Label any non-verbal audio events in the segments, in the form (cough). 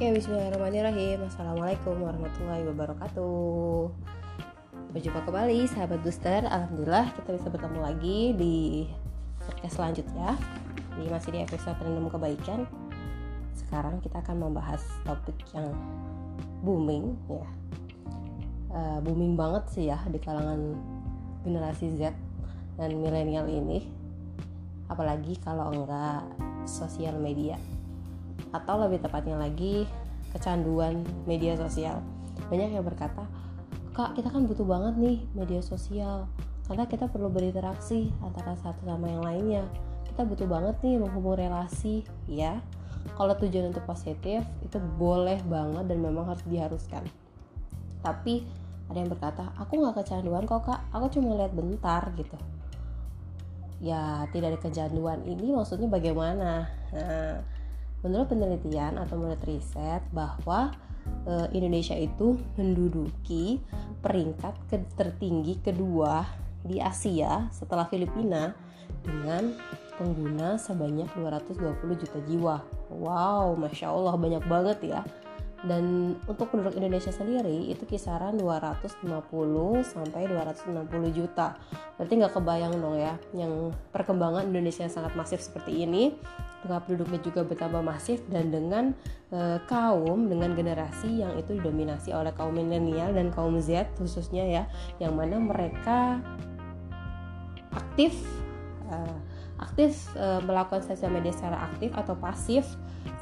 Oke, bismillahirrahmanirrahim. Assalamualaikum warahmatullahi wabarakatuh. Berjumpa kembali sahabat booster. Alhamdulillah kita bisa bertemu lagi di podcast selanjutnya. Di Masih di episode random kebaikan. Sekarang kita akan membahas topik yang booming ya. Uh, Booming banget sih ya di kalangan generasi Z dan milenial ini. Apalagi kalau enggak sosial media atau lebih tepatnya lagi kecanduan media sosial. Banyak yang berkata, "Kak, kita kan butuh banget nih media sosial karena kita perlu berinteraksi antara satu sama yang lainnya. Kita butuh banget nih menghubung relasi." Ya, kalau tujuan untuk positif itu boleh banget dan memang harus diharuskan. Tapi ada yang berkata, "Aku nggak kecanduan kok, Kak. Aku cuma lihat bentar gitu." Ya, tidak ada kecanduan ini maksudnya bagaimana? Nah, Menurut penelitian atau menurut riset bahwa e, Indonesia itu menduduki peringkat ke tertinggi kedua di Asia setelah Filipina dengan pengguna sebanyak 220 juta jiwa. Wow, masya Allah banyak banget ya. Dan untuk penduduk Indonesia sendiri itu kisaran 250 sampai 260 juta. Berarti nggak kebayang dong ya yang perkembangan Indonesia yang sangat masif seperti ini dengan penduduknya juga bertambah masif dan dengan e, kaum dengan generasi yang itu didominasi oleh kaum milenial dan kaum Z khususnya ya yang mana mereka aktif e, aktif e, melakukan sosial media secara aktif atau pasif.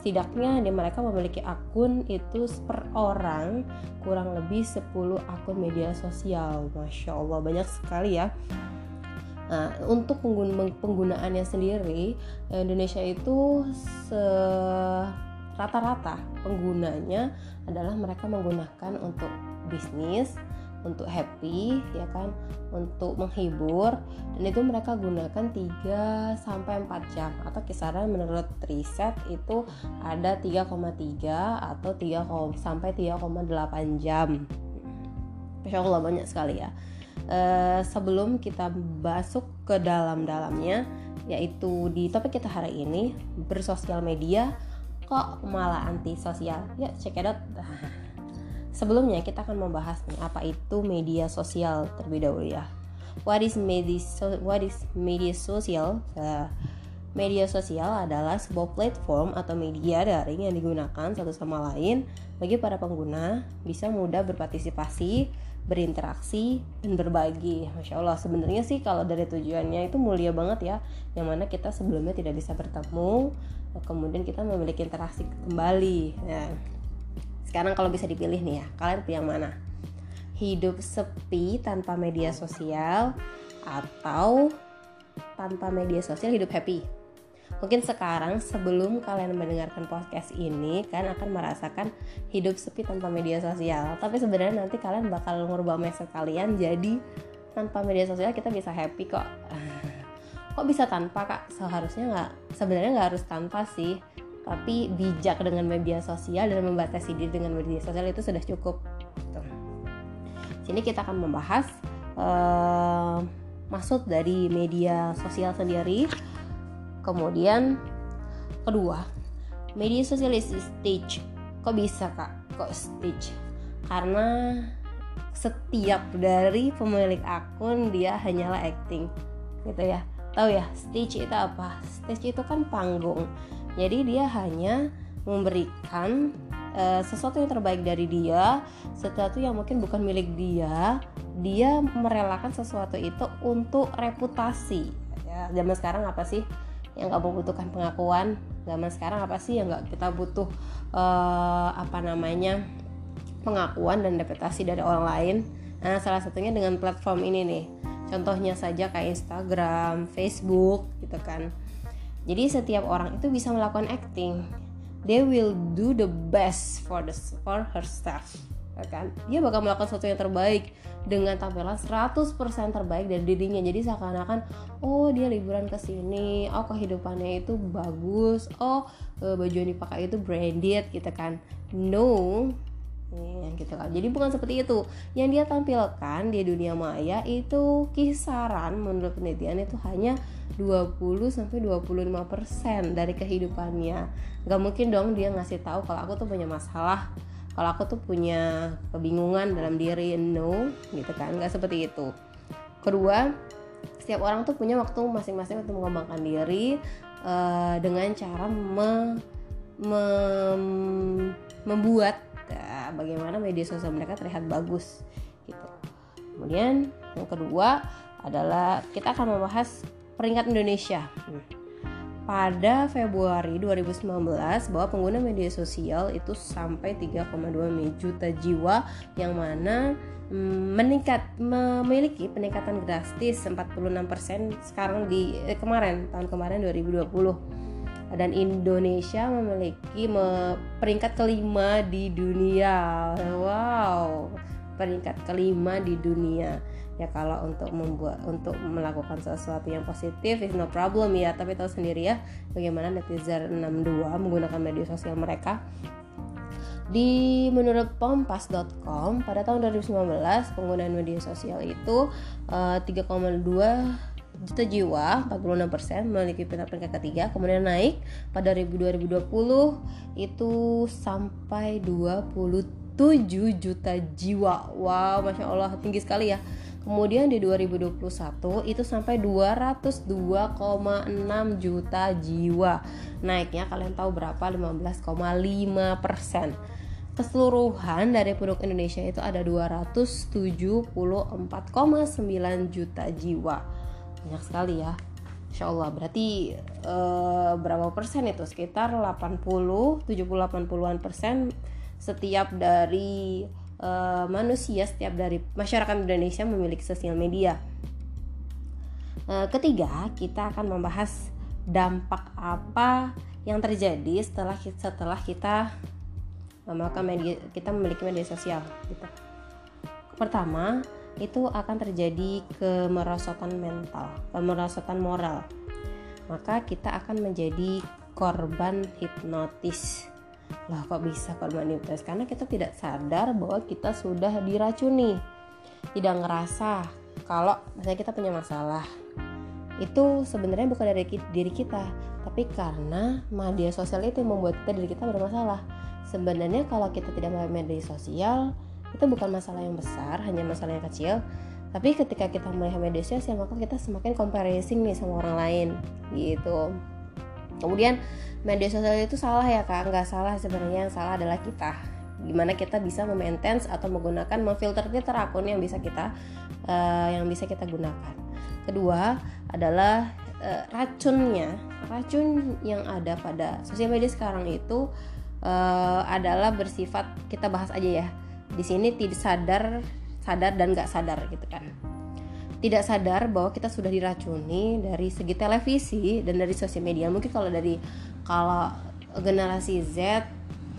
Setidaknya di mereka memiliki akun itu per orang kurang lebih 10 akun media sosial. Masya Allah banyak sekali ya Nah, untuk penggunaannya sendiri Indonesia itu rata-rata penggunanya adalah mereka menggunakan untuk bisnis, untuk happy ya kan? Untuk menghibur dan itu mereka gunakan 3 sampai 4 jam. Atau kisaran menurut riset itu ada 3,3 atau 3 sampai 3,8 jam. Masya Allah banyak sekali ya e, sebelum kita masuk ke dalam-dalamnya yaitu di topik kita hari ini bersosial media kok malah anti sosial ya check it out (laughs) Sebelumnya kita akan membahas nih apa itu media sosial terlebih dahulu ya. What is media so What is media sosial? Uh, media sosial adalah sebuah platform atau media daring yang digunakan satu sama lain bagi para pengguna bisa mudah berpartisipasi, berinteraksi dan berbagi. Masya Allah sebenarnya sih kalau dari tujuannya itu mulia banget ya, yang mana kita sebelumnya tidak bisa bertemu, kemudian kita memiliki interaksi kembali. Ya sekarang kalau bisa dipilih nih ya, kalian pilih yang mana? Hidup sepi tanpa media sosial atau tanpa media sosial hidup happy? Mungkin sekarang sebelum kalian mendengarkan podcast ini kan akan merasakan hidup sepi tanpa media sosial. Tapi sebenarnya nanti kalian bakal ngubah mindset kalian jadi tanpa media sosial kita bisa happy kok. (laughs) kok bisa tanpa kak? Seharusnya nggak. Sebenarnya nggak harus tanpa sih tapi bijak dengan media sosial dan membatasi diri dengan media sosial itu sudah cukup. Gitu. Sini kita akan membahas uh, maksud dari media sosial sendiri. Kemudian kedua, media sosial is stage. Kok bisa kak? Kok stage? Karena setiap dari pemilik akun dia hanyalah acting, gitu ya. Tahu ya, stage itu apa? Stage itu kan panggung jadi dia hanya memberikan uh, sesuatu yang terbaik dari dia, sesuatu yang mungkin bukan milik dia. Dia merelakan sesuatu itu untuk reputasi. Ya, zaman sekarang apa sih yang nggak membutuhkan pengakuan? Zaman sekarang apa sih yang nggak kita butuh uh, apa namanya pengakuan dan reputasi dari orang lain? Nah, salah satunya dengan platform ini nih. Contohnya saja kayak Instagram, Facebook gitu kan jadi setiap orang itu bisa melakukan acting. They will do the best for the for herself. Ya kan? Dia bakal melakukan sesuatu yang terbaik dengan tampilan 100% terbaik dari dirinya. Jadi seakan-akan oh dia liburan ke sini, oh kehidupannya itu bagus, oh eh, baju yang dipakai itu branded gitu kan. No, Ya, gitu kan. Jadi bukan seperti itu. Yang dia tampilkan di dunia maya itu kisaran menurut penelitian itu hanya 20 sampai 25% dari kehidupannya. Gak mungkin dong dia ngasih tahu kalau aku tuh punya masalah, kalau aku tuh punya kebingungan dalam diri, no, gitu kan. Gak seperti itu. Kedua, setiap orang tuh punya waktu masing-masing untuk mengembangkan diri uh, dengan cara me, me, membuat uh, bagaimana media sosial mereka terlihat bagus gitu. Kemudian yang kedua adalah kita akan membahas peringkat Indonesia. Hmm. Pada Februari 2019 bahwa pengguna media sosial itu sampai 3,2 juta jiwa yang mana mm, meningkat memiliki peningkatan drastis 46% sekarang di eh, kemarin tahun kemarin 2020 dan Indonesia memiliki me, peringkat kelima di dunia. Wow, peringkat kelima di dunia. Ya kalau untuk membuat untuk melakukan sesuatu yang positif is no problem ya, tapi tahu sendiri ya bagaimana netizen 62 menggunakan media sosial mereka. Di menurut pompas.com pada tahun 2019 penggunaan media sosial itu uh, 3,2 juta jiwa 46% memiliki peringkat ketiga kemudian naik pada 2020 itu sampai 27 juta jiwa. Wow masya Allah tinggi sekali ya kemudian di 2021 itu sampai 202,6 juta jiwa. Naiknya kalian tahu berapa? 15,5 persen. Keseluruhan dari penduduk Indonesia itu ada 274,9 juta jiwa. Banyak sekali ya. Insya Allah. Berarti uh, berapa persen itu? Sekitar 80 70 80-an persen setiap dari uh, manusia setiap dari masyarakat Indonesia memiliki sosial media uh, ketiga kita akan membahas dampak apa yang terjadi setelah setelah kita memakai media kita memiliki media sosial gitu. pertama itu akan terjadi kemerosotan mental, kemerosotan moral. Maka kita akan menjadi korban hipnotis. Lah kok bisa korban hipnotis? Karena kita tidak sadar bahwa kita sudah diracuni. Tidak ngerasa kalau misalnya kita punya masalah. Itu sebenarnya bukan dari diri kita, tapi karena media sosial itu yang membuat kita diri kita bermasalah. Sebenarnya kalau kita tidak melihat media sosial, itu bukan masalah yang besar hanya masalah yang kecil tapi ketika kita melihat media sosial maka kita semakin comparison nih sama orang lain gitu kemudian media sosial itu salah ya kak. Nggak salah sebenarnya yang salah adalah kita. Gimana kita bisa memaintain atau menggunakan memfilter filter akun yang bisa kita uh, yang bisa kita gunakan. Kedua adalah uh, racunnya. Racun yang ada pada sosial media sekarang itu uh, adalah bersifat kita bahas aja ya. Di sini tidak sadar sadar dan nggak sadar gitu kan tidak sadar bahwa kita sudah diracuni dari segi televisi dan dari sosial media. Mungkin kalau dari kalau generasi Z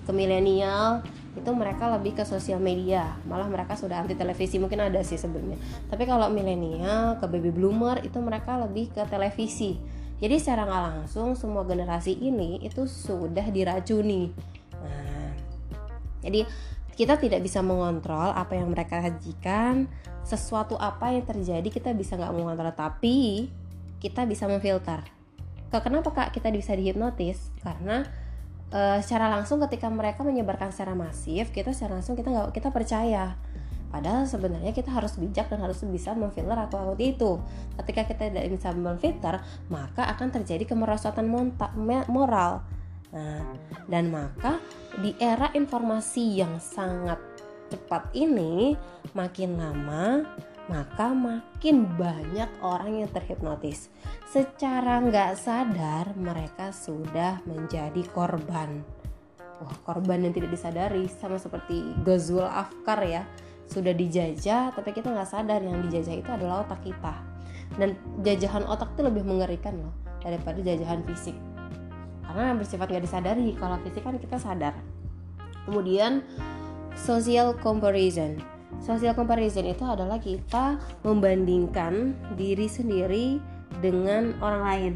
ke milenial itu mereka lebih ke sosial media. Malah mereka sudah anti televisi mungkin ada sih sebelumnya. Tapi kalau milenial ke baby bloomer itu mereka lebih ke televisi. Jadi secara nggak langsung semua generasi ini itu sudah diracuni. Nah jadi kita tidak bisa mengontrol apa yang mereka sajikan sesuatu apa yang terjadi kita bisa nggak mengontrol tapi kita bisa memfilter. Kenapa kak kita bisa dihipnotis? Karena e, secara langsung ketika mereka menyebarkan secara masif kita secara langsung kita nggak kita percaya. Padahal sebenarnya kita harus bijak dan harus bisa memfilter atau itu. Ketika kita tidak bisa memfilter maka akan terjadi kemerosotan moral Nah, dan maka di era informasi yang sangat cepat ini, makin lama maka makin banyak orang yang terhipnotis. Secara nggak sadar mereka sudah menjadi korban. Wah, korban yang tidak disadari sama seperti Gozul Afkar ya. Sudah dijajah tapi kita nggak sadar yang dijajah itu adalah otak kita. Dan jajahan otak itu lebih mengerikan loh daripada jajahan fisik karena bersifat nggak disadari kalau fisik kan kita sadar kemudian social comparison social comparison itu adalah kita membandingkan diri sendiri dengan orang lain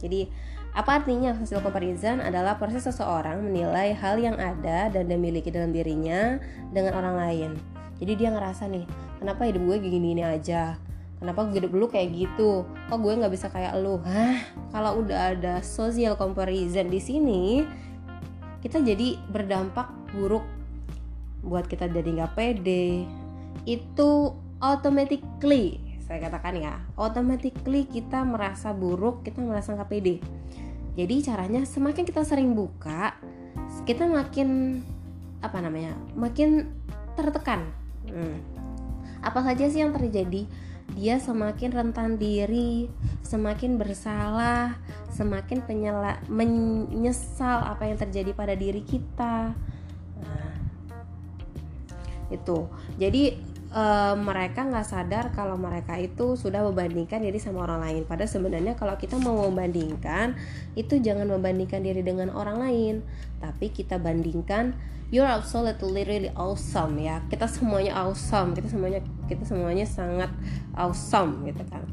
jadi Apa artinya social comparison adalah proses seseorang menilai hal yang ada dan dimiliki dalam dirinya dengan orang lain. Jadi dia ngerasa nih, kenapa hidup gue gini-gini aja? Kenapa hidup lu kayak gitu? Kok gue nggak bisa kayak lu? Hah? Kalau udah ada social comparison di sini, kita jadi berdampak buruk buat kita jadi nggak pede. Itu automatically saya katakan ya automatically kita merasa buruk kita merasa nggak pede jadi caranya semakin kita sering buka kita makin apa namanya makin tertekan hmm. apa saja sih yang terjadi dia semakin rentan diri, semakin bersalah, semakin penyela, menyesal apa yang terjadi pada diri kita. Nah, itu. Jadi uh, mereka nggak sadar kalau mereka itu sudah membandingkan diri sama orang lain. Padahal sebenarnya kalau kita mau membandingkan itu jangan membandingkan diri dengan orang lain, tapi kita bandingkan you're absolutely really awesome ya. Kita semuanya awesome, kita semuanya kita semuanya sangat awesome gitu kan.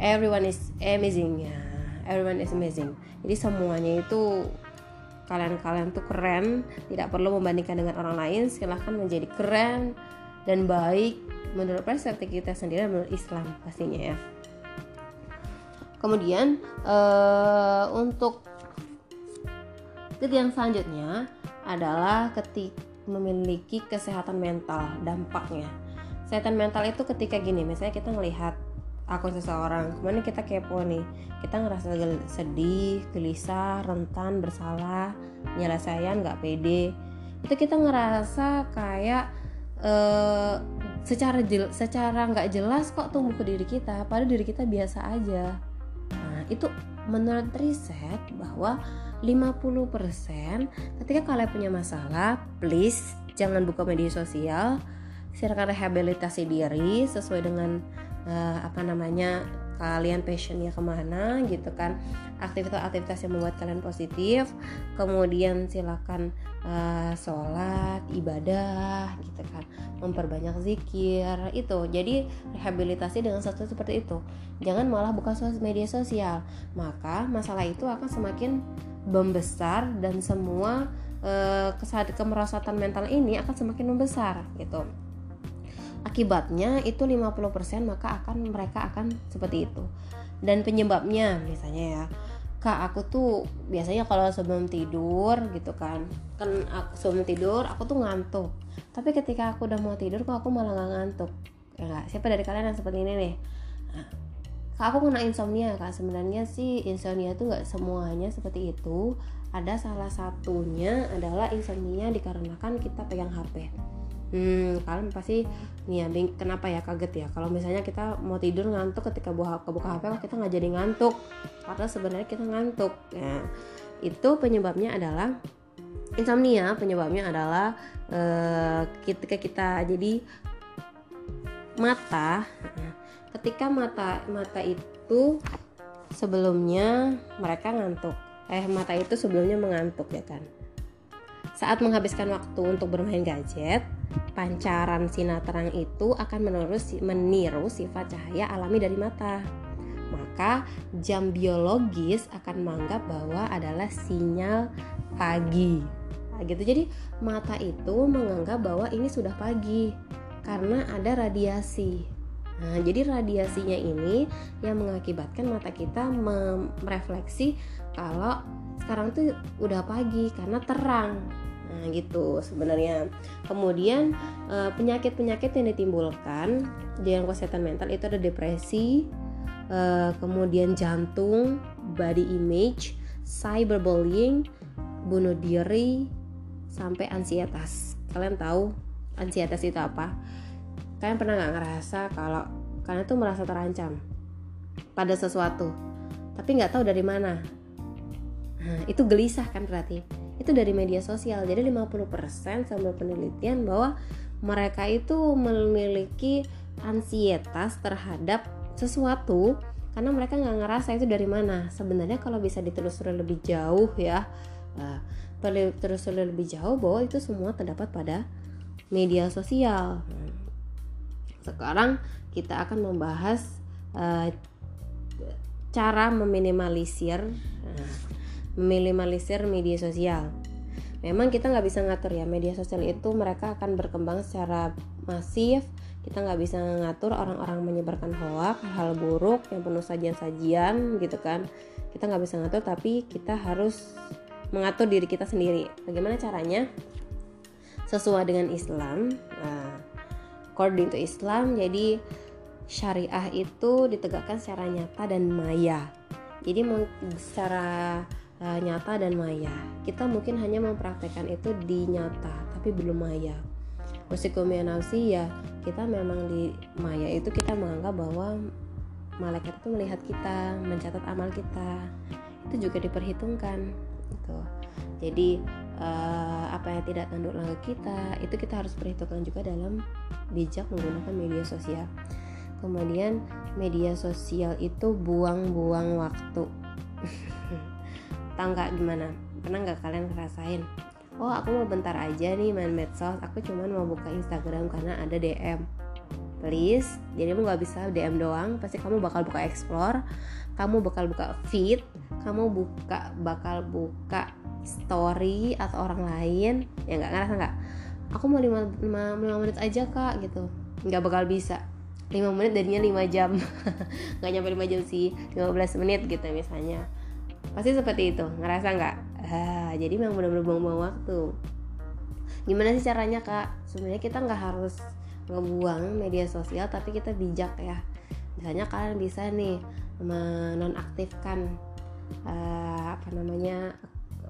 Everyone is amazing ya. Everyone is amazing. Jadi semuanya itu kalian-kalian tuh keren, tidak perlu membandingkan dengan orang lain. Silahkan menjadi keren, dan baik menurut persepsi kita sendiri menurut Islam pastinya ya. Kemudian uh, untuk titik yang selanjutnya adalah ketik memiliki kesehatan mental dampaknya. Kesehatan mental itu ketika gini, misalnya kita melihat akun seseorang, ke mana kita kepo nih, kita ngerasa sedih, gelisah, rentan, bersalah, penyelesaian, nggak pede, itu kita ngerasa kayak uh, secara jel, secara nggak jelas kok tumbuh ke diri kita padahal diri kita biasa aja. Nah itu menurut riset bahwa 50% ketika kalian punya masalah please jangan buka media sosial silakan rehabilitasi diri sesuai dengan uh, apa namanya kalian passionnya ke mana gitu kan. Aktivitas-aktivitas yang membuat kalian positif kemudian silakan uh, sholat ibadah gitu kan. Memperbanyak zikir itu. Jadi rehabilitasi dengan satu seperti itu. Jangan malah buka media sosial. Maka masalah itu akan semakin membesar dan semua uh, kemerosatan mental ini akan semakin membesar gitu. Akibatnya itu 50% maka akan mereka akan seperti itu. Dan penyebabnya misalnya ya kak aku tuh biasanya kalau sebelum tidur gitu kan kan aku sebelum tidur aku tuh ngantuk. Tapi ketika aku udah mau tidur kok aku malah nggak ngantuk. Ya gak? siapa dari kalian yang seperti ini nih kak aku kena insomnia kak. Sebenarnya sih insomnia tuh nggak semuanya seperti itu. Ada salah satunya adalah insomnia dikarenakan kita pegang HP hmm kalian pasti nih ya kenapa ya? Kaget ya? Kalau misalnya kita mau tidur ngantuk ketika buka kebuka HP kita nggak jadi ngantuk. Padahal sebenarnya kita ngantuk. Ya itu penyebabnya adalah insomnia. Penyebabnya adalah uh, ketika kita jadi mata ketika mata mata itu sebelumnya mereka ngantuk eh mata itu sebelumnya mengantuk ya kan saat menghabiskan waktu untuk bermain gadget, pancaran sinar terang itu akan menurus, meniru sifat cahaya alami dari mata. Maka jam biologis akan menganggap bahwa adalah sinyal pagi. Nah, gitu. Jadi mata itu menganggap bahwa ini sudah pagi karena ada radiasi. Nah, jadi radiasinya ini yang mengakibatkan mata kita merefleksi kalau sekarang tuh udah pagi karena terang Nah, gitu sebenarnya. Kemudian eh, penyakit-penyakit yang ditimbulkan dengan kesehatan mental itu ada depresi, eh, kemudian jantung, body image, cyberbullying, bunuh diri, sampai ansietas. Kalian tahu ansietas itu apa? Kalian pernah nggak ngerasa kalau kalian tuh merasa terancam pada sesuatu, tapi nggak tahu dari mana? Nah, itu gelisah kan berarti? Itu dari media sosial. Jadi 50% sama penelitian bahwa mereka itu memiliki ansietas terhadap sesuatu karena mereka nggak ngerasa itu dari mana. Sebenarnya kalau bisa ditelusuri lebih jauh ya uh, ditelusuri lebih jauh bahwa itu semua terdapat pada media sosial sekarang kita akan membahas uh, cara meminimalisir nah, meminimalisir media sosial. Memang kita nggak bisa ngatur ya media sosial itu mereka akan berkembang secara masif. Kita nggak bisa ngatur orang-orang menyebarkan hoak hal buruk yang penuh sajian-sajian gitu kan. Kita nggak bisa ngatur tapi kita harus mengatur diri kita sendiri. Bagaimana caranya? Sesuai dengan Islam according to Islam jadi syariah itu ditegakkan secara nyata dan maya jadi secara uh, nyata dan maya. Kita mungkin hanya mempraktekkan itu di nyata, tapi belum maya. Musikumi nafsi ya kita memang di maya itu kita menganggap bahwa malaikat itu melihat kita, mencatat amal kita. Itu juga diperhitungkan gitu. Jadi uh, apa yang tidak langkah kita itu kita harus perhitungkan juga dalam bijak menggunakan media sosial. Kemudian media sosial itu buang-buang waktu. (laughs) tahu nggak gimana pernah nggak kalian ngerasain oh aku mau bentar aja nih main medsos aku cuman mau buka Instagram karena ada DM please jadi kamu nggak bisa DM doang pasti kamu bakal buka explore kamu bakal buka feed kamu buka bakal buka story atau orang lain ya nggak ngerasa nggak? Aku mau lima, lima, lima menit aja kak gitu. Nggak bakal bisa. 5 menit darinya 5 jam. (laughs) Nggak nyampe 5 jam sih 15 menit gitu misalnya. Pasti seperti itu. Ngerasa nggak? Ah, jadi memang benar-benar buang-buang waktu. Gimana sih caranya kak? Sebenarnya kita nggak harus ngebuang media sosial tapi kita bijak ya. Misalnya kalian bisa nih menonaktifkan uh, apa namanya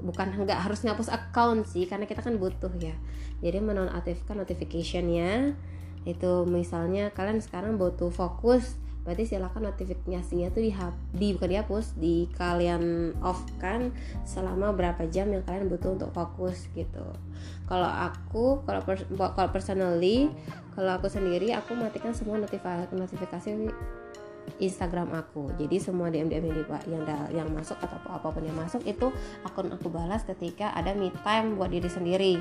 bukan nggak harus ngapus account sih karena kita kan butuh ya. Jadi menonaktifkan notificationnya. Itu misalnya kalian sekarang butuh fokus berarti silakan notifikasinya tuh di, di bukan dihapus di kalian off kan selama berapa jam yang kalian butuh untuk fokus gitu. Kalau aku kalau pers kalau personally kalau aku sendiri aku matikan semua notifikasi notifikasi Instagram aku. Jadi semua DM DM yang, yang yang masuk atau apa pun yang masuk itu akun aku balas ketika ada me time buat diri sendiri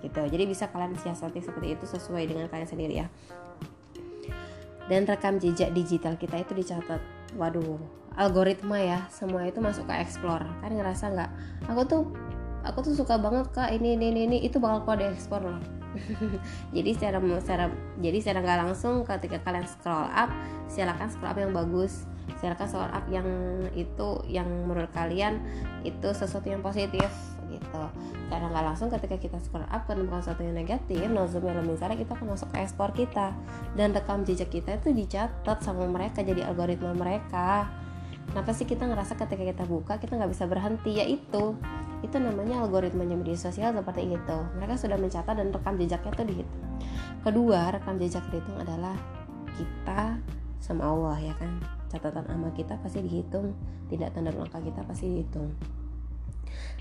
gitu. Jadi bisa kalian siasati seperti itu sesuai dengan kalian sendiri ya. Dan rekam jejak digital kita itu dicatat. Waduh algoritma ya. Semua itu masuk ke explore. Kan ngerasa nggak? Aku tuh aku tuh suka banget kak ini ini ini, ini. Itu bakal keluar di explore loh (laughs) jadi secara secara jadi secara nggak langsung ketika kalian scroll up silakan scroll up yang bagus. Silakan scroll up yang itu yang menurut kalian itu sesuatu yang positif gitu. Karena nggak langsung ketika kita scroll up menemukan sesuatu yang negatif nozumnya misalnya kita akan masuk ke ekspor kita. Dan rekam jejak kita itu dicatat sama mereka jadi algoritma mereka. Kenapa sih kita ngerasa ketika kita buka kita nggak bisa berhenti? Ya itu itu namanya algoritmanya media sosial seperti itu. Mereka sudah mencatat dan rekam jejaknya itu dihitung kedua rekam jejak dihitung adalah kita sama Allah ya kan? Catatan amal kita pasti dihitung tidak tanda langkah kita pasti dihitung.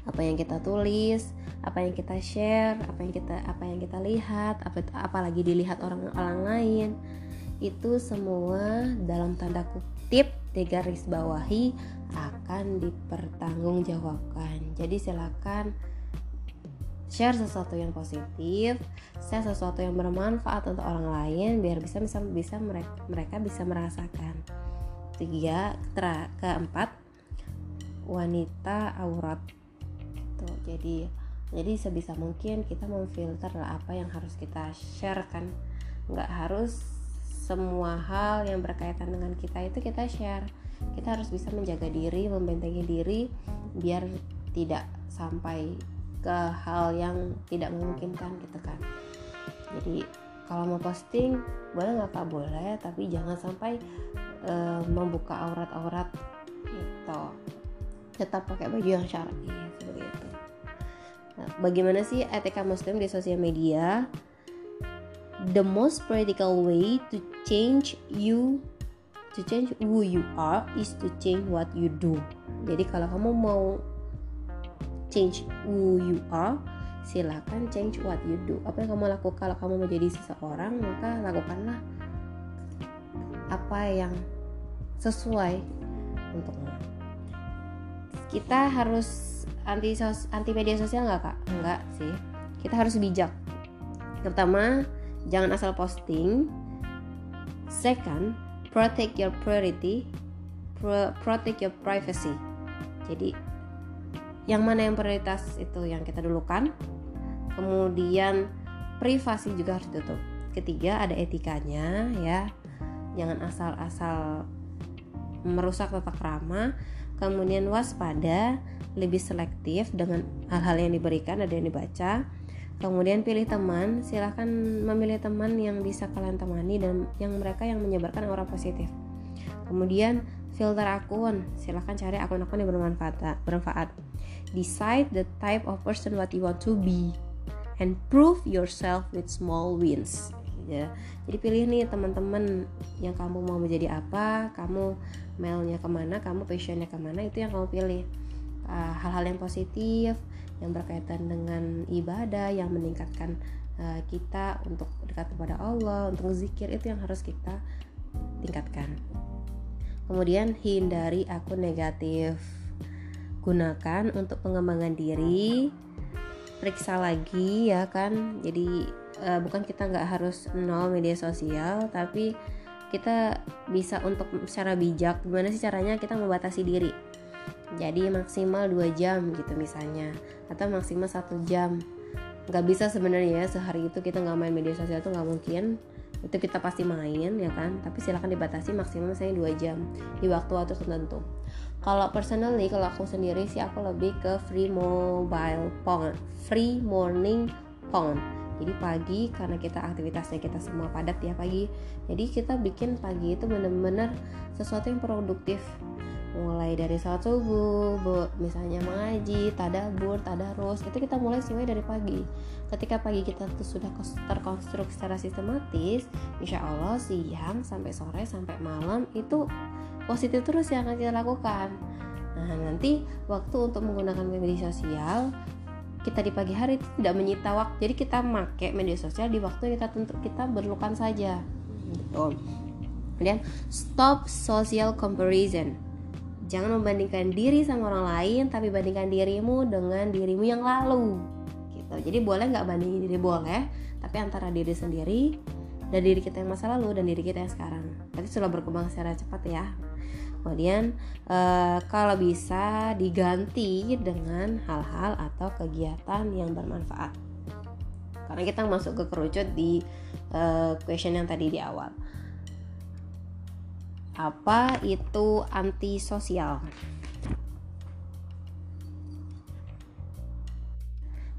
Apa yang kita tulis, apa yang kita share, apa yang kita apa yang kita lihat, apa apalagi dilihat orang orang lain. Itu semua dalam tanda kutip garis bawahi akan dipertanggungjawabkan. Jadi silakan share sesuatu yang positif, share sesuatu yang bermanfaat untuk orang lain biar bisa bisa bisa mereka mereka bisa merasakan. Tiga, ter, keempat, wanita aurat. Gitu. Jadi jadi sebisa mungkin kita memfilter apa yang harus kita share kan. Nggak harus semua hal yang berkaitan dengan kita itu kita share kita harus bisa menjaga diri membentengi diri biar tidak sampai ke hal yang tidak memungkinkan gitu kan. Jadi kalau mau posting boleh nggak kak? Boleh tapi jangan sampai uh, membuka aurat-aurat gitu. Tetap pakai baju yang syar'i seperti itu. Nah, bagaimana sih etika muslim di sosial media? The most practical way to change you to change who you are is to change what you do. Jadi kalau kamu mau change who you are silakan change what you do. Apa yang kamu lakukan? Kalau kamu menjadi seseorang maka lakukanlah apa yang sesuai untukmu. Kita harus anti sos anti media sosial nggak kak? Nggak sih. Kita harus bijak. Pertama jangan asal posting. Second protect your priority pro protect your privacy. Jadi yang mana yang prioritas itu yang kita dulukan. Kemudian privasi juga harus ditutup. Ketiga ada etikanya ya. Jangan asal-asal merusak tata krama kemudian waspada lebih selektif dengan hal-hal yang diberikan ada yang dibaca kemudian pilih teman silahkan memilih teman yang bisa kalian temani dan yang mereka yang menyebarkan aura positif. Kemudian filter akun silahkan cari akun-akun yang bermanfaat bermanfaat. Decide the type of person what you want to be and prove yourself with small wins. Ya. Jadi pilih nih teman-teman yang kamu mau menjadi apa kamu mailnya ke mana kamu passionnya ke mana itu yang kamu pilih. Ah, hal-hal uh, yang positif yang berkaitan dengan ibadah yang meningkatkan uh, kita untuk dekat kepada Allah untuk zikir itu yang harus kita tingkatkan. Kemudian hindari akun negatif. Gunakan untuk pengembangan diri. Periksa lagi ya kan? Jadi uh, bukan kita nggak harus nol media sosial tapi kita bisa untuk secara bijak gimana sih caranya kita membatasi diri jadi maksimal 2 jam gitu misalnya. Atau maksimal satu jam. Nggak bisa sebenarnya ya sehari itu kita nggak main media sosial itu nggak mungkin. Itu kita pasti main ya kan? Tapi silahkan dibatasi maksimal misalnya 2 jam di waktu-waktu tertentu. Kalau personally kalau aku sendiri sih aku lebih ke free mobile phone free morning phone. Jadi pagi karena kita aktivitasnya kita semua padat ya pagi. Jadi kita bikin pagi itu bener-bener sesuatu yang produktif mulai dari saat subuh misalnya mengaji tadabur tadarus itu kita mulai semuanya dari pagi. Ketika pagi kita tuh sudah terkonstruk secara sistematis insya Allah siang sampai sore sampai malam itu positif terus yang akan kita lakukan. Nah nanti waktu untuk menggunakan media sosial kita di pagi hari itu tidak menyita waktu. Jadi kita make media sosial di waktu yang kita tentu kita perlukan saja. Gitu. Kemudian stop social comparison Jangan membandingkan diri sama orang lain, tapi bandingkan dirimu dengan dirimu yang lalu. Gitu. Jadi boleh nggak bandingin diri boleh, tapi antara diri sendiri dan diri kita yang masa lalu dan diri kita yang sekarang. Berarti sudah berkembang secara cepat ya. Kemudian eh, kalau bisa diganti dengan hal-hal atau kegiatan yang bermanfaat. Karena kita masuk ke kerucut di eh, question yang tadi di awal apa itu antisosial?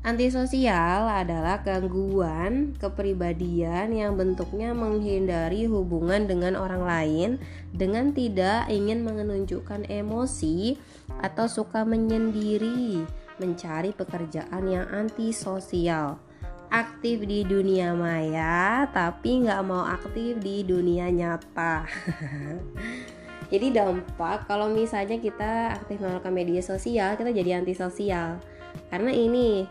Antisosial adalah gangguan kepribadian yang bentuknya menghindari hubungan dengan orang lain dengan tidak ingin menunjukkan emosi atau suka menyendiri, mencari pekerjaan yang antisosial aktif di dunia maya tapi nggak mau aktif di dunia nyata. (laughs) Jadi dampak kalau misalnya kita aktif melakukan media sosial kita jadi antisosial. Karena ini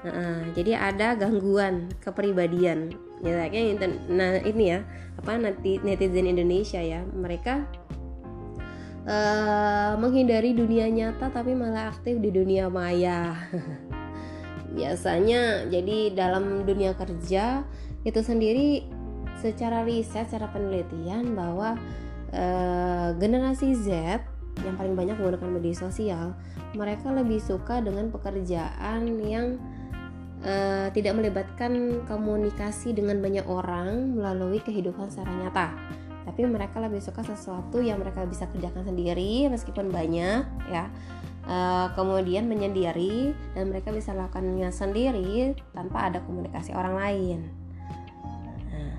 uh, jadi ada gangguan kepribadian. Ya kayaknya nah ini ya apa nanti netizen Indonesia ya. Mereka uh, menghindari dunia nyata tapi malah aktif di dunia maya (laughs) biasanya jadi dalam dunia kerja itu sendiri secara riset, secara penelitian bahwa e, generasi Z yang paling banyak menggunakan media sosial, mereka lebih suka dengan pekerjaan yang e, tidak melibatkan komunikasi dengan banyak orang melalui kehidupan secara nyata. Tapi mereka lebih suka sesuatu yang mereka bisa kerjakan sendiri meskipun banyak ya uh, kemudian menyendiri dan mereka bisa lakukannya sendiri tanpa ada komunikasi orang lain. Nah,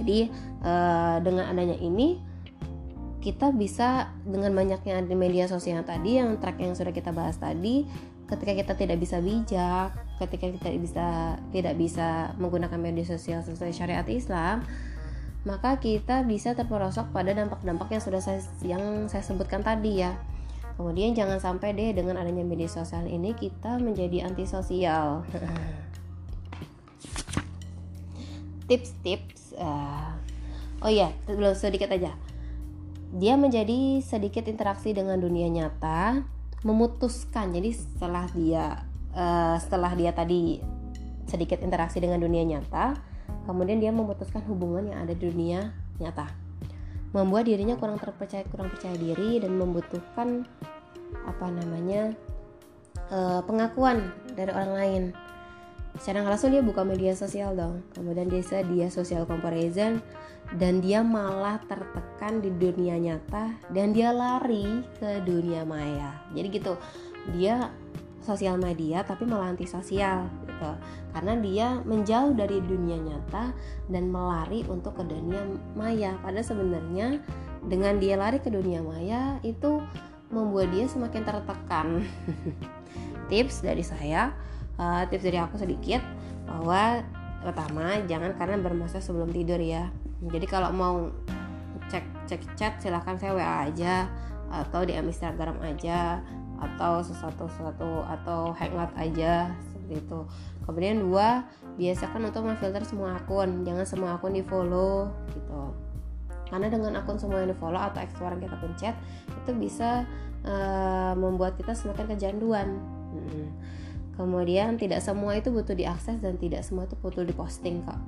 jadi uh, dengan adanya ini kita bisa dengan banyaknya di media sosial tadi yang track yang sudah kita bahas tadi ketika kita tidak bisa bijak ketika kita bisa tidak bisa menggunakan media sosial sesuai syariat Islam maka kita bisa terperosok pada dampak-dampak yang sudah saya yang saya sebutkan tadi ya Kemudian jangan sampai deh dengan adanya media sosial ini kita menjadi antisosial. (laughs) Tips-tips. Uh, oh ya, belum sedikit aja. Dia menjadi sedikit interaksi dengan dunia nyata, memutuskan. Jadi setelah dia uh, setelah dia tadi sedikit interaksi dengan dunia nyata, kemudian dia memutuskan hubungan yang ada di dunia nyata membuat dirinya kurang terpercaya kurang percaya diri dan membutuhkan apa namanya uh, pengakuan dari orang lain. Secara langsung dia buka media sosial dong. Kemudian dia dia social comparison dan dia malah tertekan di dunia nyata dan dia lari ke dunia maya. Jadi gitu dia sosial media tapi malah antisosial gitu. Karena dia menjauh dari dunia nyata dan melari untuk ke dunia maya. Padahal sebenarnya dengan dia lari ke dunia maya itu membuat dia semakin tertekan. (laughs) Tips dari saya uh, tips dari aku sedikit bahwa pertama jangan karena bermasa sebelum tidur ya. Jadi kalau mau cek cek chat silahkan saya WA aja atau di Instagram aja atau sesuatu sesuatu atau hangout aja seperti itu. Kemudian dua biasakan untuk memfilter semua akun. Jangan semua akun di follow gitu. Karena dengan akun semua yang di follow atau explore yang kita pencet itu bisa uh, membuat kita semakin kejanduan hmm. kemudian tidak semua itu butuh diakses dan tidak semua itu butuh diposting kok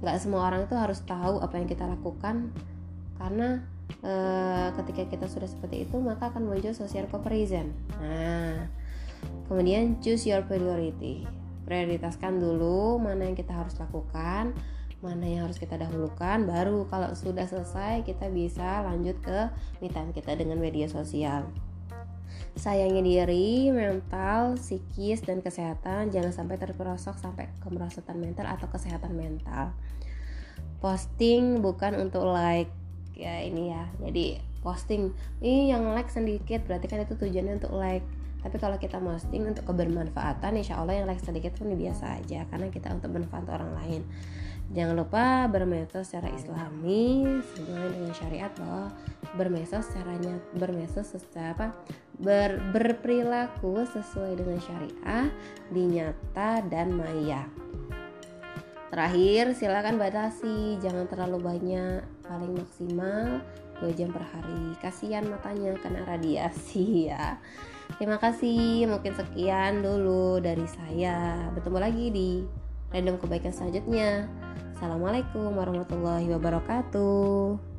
nggak semua orang itu harus tahu apa yang kita lakukan karena uh, ketika kita sudah seperti itu maka akan muncul social comparison. Nah kemudian choose your priority. Prioritaskan dulu mana yang kita harus lakukan mana yang harus kita dahulukan baru kalau sudah selesai kita bisa lanjut ke me kita dengan media sosial. Sayangi diri, mental, psikis, dan kesehatan. Jangan sampai terperosok sampai kemerosotan mental atau kesehatan mental. Posting bukan untuk like. Ya ini ya. Jadi posting. Ini yang like sedikit berarti kan itu tujuannya untuk like tapi kalau kita posting untuk kebermanfaatan insya Allah yang like sedikit pun biasa aja karena kita untuk bermanfaat orang lain Jangan lupa bermesos secara islami sesuai dengan syariat bahwa bermesos caranya bermesos secara apa ber, berperilaku sesuai dengan syariah di nyata dan maya. Terakhir, silakan batasi, jangan terlalu banyak, paling maksimal 2 jam per hari. Kasihan matanya kena radiasi ya. Terima kasih, mungkin sekian dulu dari saya. Bertemu lagi di random kebaikan selanjutnya. Assalamualaikum warahmatullahi wabarakatuh.